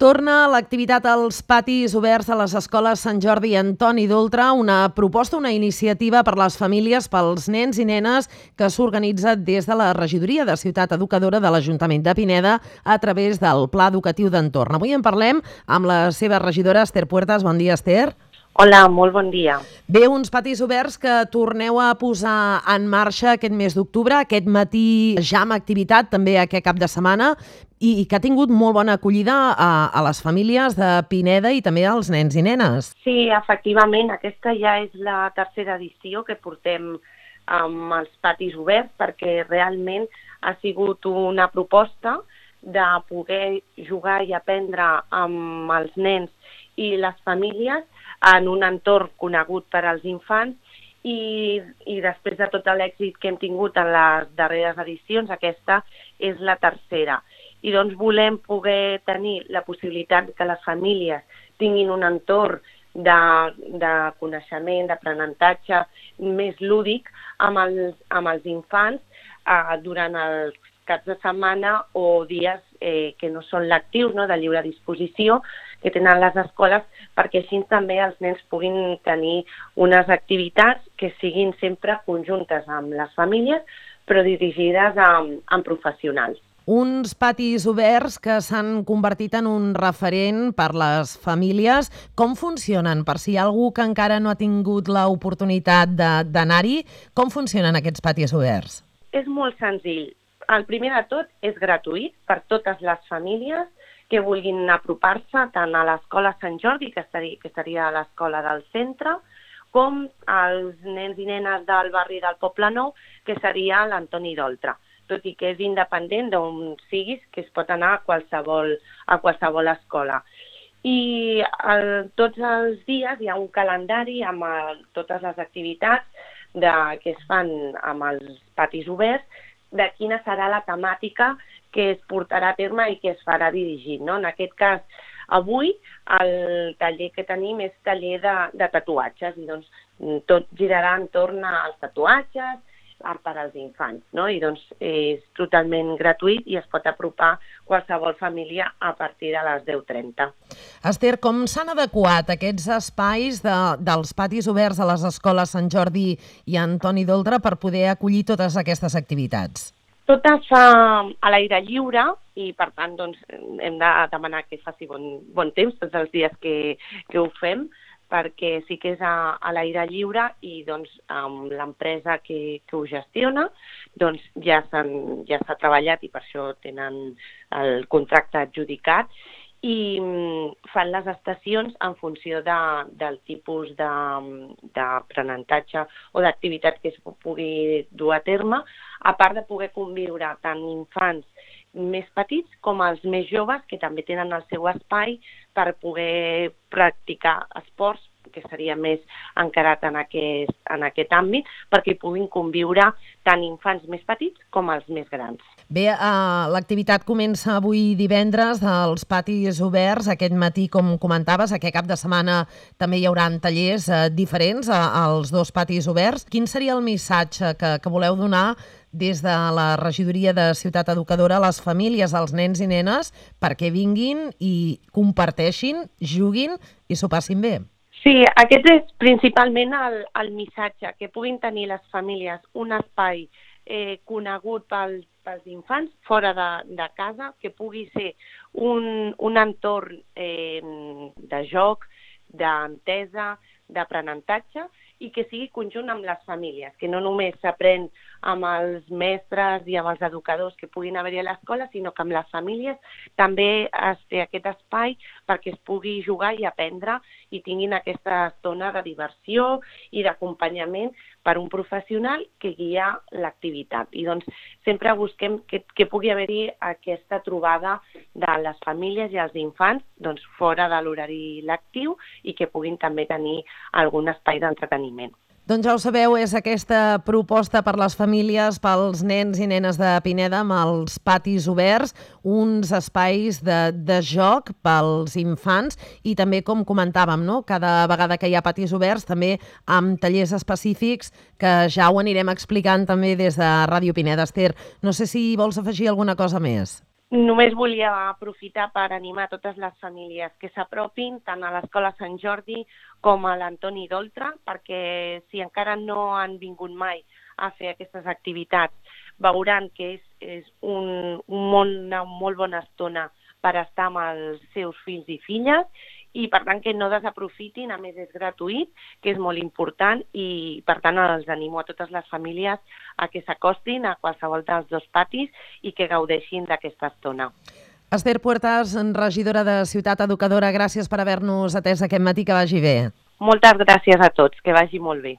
Torna l'activitat als patis oberts a les escoles Sant Jordi i Antoni d'Oltra, una proposta, una iniciativa per les famílies, pels nens i nenes que s'organitza des de la regidoria de Ciutat Educadora de l'Ajuntament de Pineda a través del Pla Educatiu d'Entorn. Avui en parlem amb la seva regidora Esther Puertas. Bon dia, Esther. Hola, molt bon dia. Bé, uns patis oberts que torneu a posar en marxa aquest mes d'octubre, aquest matí ja amb activitat, també aquest cap de setmana, i, que ha tingut molt bona acollida a, a les famílies de Pineda i també als nens i nenes. Sí, efectivament, aquesta ja és la tercera edició que portem amb els patis oberts perquè realment ha sigut una proposta de poder jugar i aprendre amb els nens i les famílies en un entorn conegut per als infants i, i després de tot l'èxit que hem tingut en les darreres edicions, aquesta és la tercera. I doncs volem poder tenir la possibilitat que les famílies tinguin un entorn de, de coneixement, d'aprenentatge més lúdic amb els, amb els infants eh, durant els caps de setmana o dies eh, que no són lectius, no, de lliure disposició, que tenen les escoles, perquè així també els nens puguin tenir unes activitats que siguin sempre conjuntes amb les famílies, però dirigides amb, amb professionals uns patis oberts que s'han convertit en un referent per les famílies. Com funcionen? Per si hi ha algú que encara no ha tingut l'oportunitat d'anar-hi, com funcionen aquests patis oberts? És molt senzill. El primer de tot és gratuït per totes les famílies que vulguin apropar-se tant a l'escola Sant Jordi, que estaria, que estaria a l'escola del centre, com als nens i nenes del barri del Poble Nou, que seria l'Antoni d'Oltra tot i que és independent d'on siguis, que es pot anar a qualsevol, a qualsevol escola. I el, tots els dies hi ha un calendari amb el, totes les activitats de, que es fan amb els patis oberts, de quina serà la temàtica que es portarà a terme i que es farà dirigit. No? En aquest cas, avui el taller que tenim és taller de, de tatuatges i doncs tot girarà entorn als tatuatges, per als infants, no? I doncs és totalment gratuït i es pot apropar qualsevol família a partir de les 10.30. Esther, com s'han adequat aquests espais de, dels patis oberts a les escoles Sant Jordi i Antoni d'Oldra per poder acollir totes aquestes activitats? Tot es fa a l'aire lliure i, per tant, doncs, hem de demanar que faci bon, bon temps tots els dies que, que ho fem, perquè sí que és a, a l'aire lliure i doncs, amb l'empresa que, que ho gestiona doncs, ja s'ha ja treballat i per això tenen el contracte adjudicat i mm, fan les estacions en funció de, del tipus d'aprenentatge o d'activitat que es pugui dur a terme, a part de poder conviure tant infants més petits com els més joves que també tenen el seu espai per poder practicar esports que seria més encarat en aquest, en aquest àmbit, perquè puguin conviure tant infants més petits com els més grans. Bé, uh, l'activitat comença avui divendres als patis oberts, aquest matí, com comentaves, aquest cap de setmana també hi haurà tallers uh, diferents uh, als dos patis oberts. Quin seria el missatge que, que voleu donar des de la regidoria de Ciutat Educadora a les famílies, als nens i nenes, perquè vinguin i comparteixin, juguin i s'ho passin bé? Sí, aquest és principalment el, el missatge, que puguin tenir les famílies un espai eh, conegut pels, pels infants fora de, de casa, que pugui ser un, un entorn eh, de joc, d'entesa, d'aprenentatge i que sigui conjunt amb les famílies, que no només s'aprèn amb els mestres i amb els educadors que puguin haver-hi a l'escola, sinó que amb les famílies també es té aquest espai perquè es pugui jugar i aprendre i tinguin aquesta estona de diversió i d'acompanyament per un professional que guia l'activitat. I doncs sempre busquem que, que pugui haver-hi aquesta trobada de les famílies i els infants doncs, fora de l'horari lectiu i que puguin també tenir algun espai d'entreteniment. Doncs ja ho sabeu, és aquesta proposta per les famílies, pels nens i nenes de Pineda amb els patis oberts, uns espais de, de joc pels infants i també, com comentàvem, no? cada vegada que hi ha patis oberts, també amb tallers específics que ja ho anirem explicant també des de Ràdio Pineda. Esther, no sé si vols afegir alguna cosa més. Només volia aprofitar per animar totes les famílies que s'apropin tant a l'Escola Sant Jordi com a l'Antoni d'Oltra, perquè si encara no han vingut mai a fer aquestes activitats, veuran que és, és un, un molt, una molt bona estona per estar amb els seus fills i filles i per tant que no desaprofitin, a més és gratuït, que és molt important i per tant els animo a totes les famílies a que s'acostin a qualsevol dels dos patis i que gaudeixin d'aquesta estona. Esther Puertas, regidora de Ciutat Educadora, gràcies per haver-nos atès aquest matí, que vagi bé. Moltes gràcies a tots, que vagi molt bé.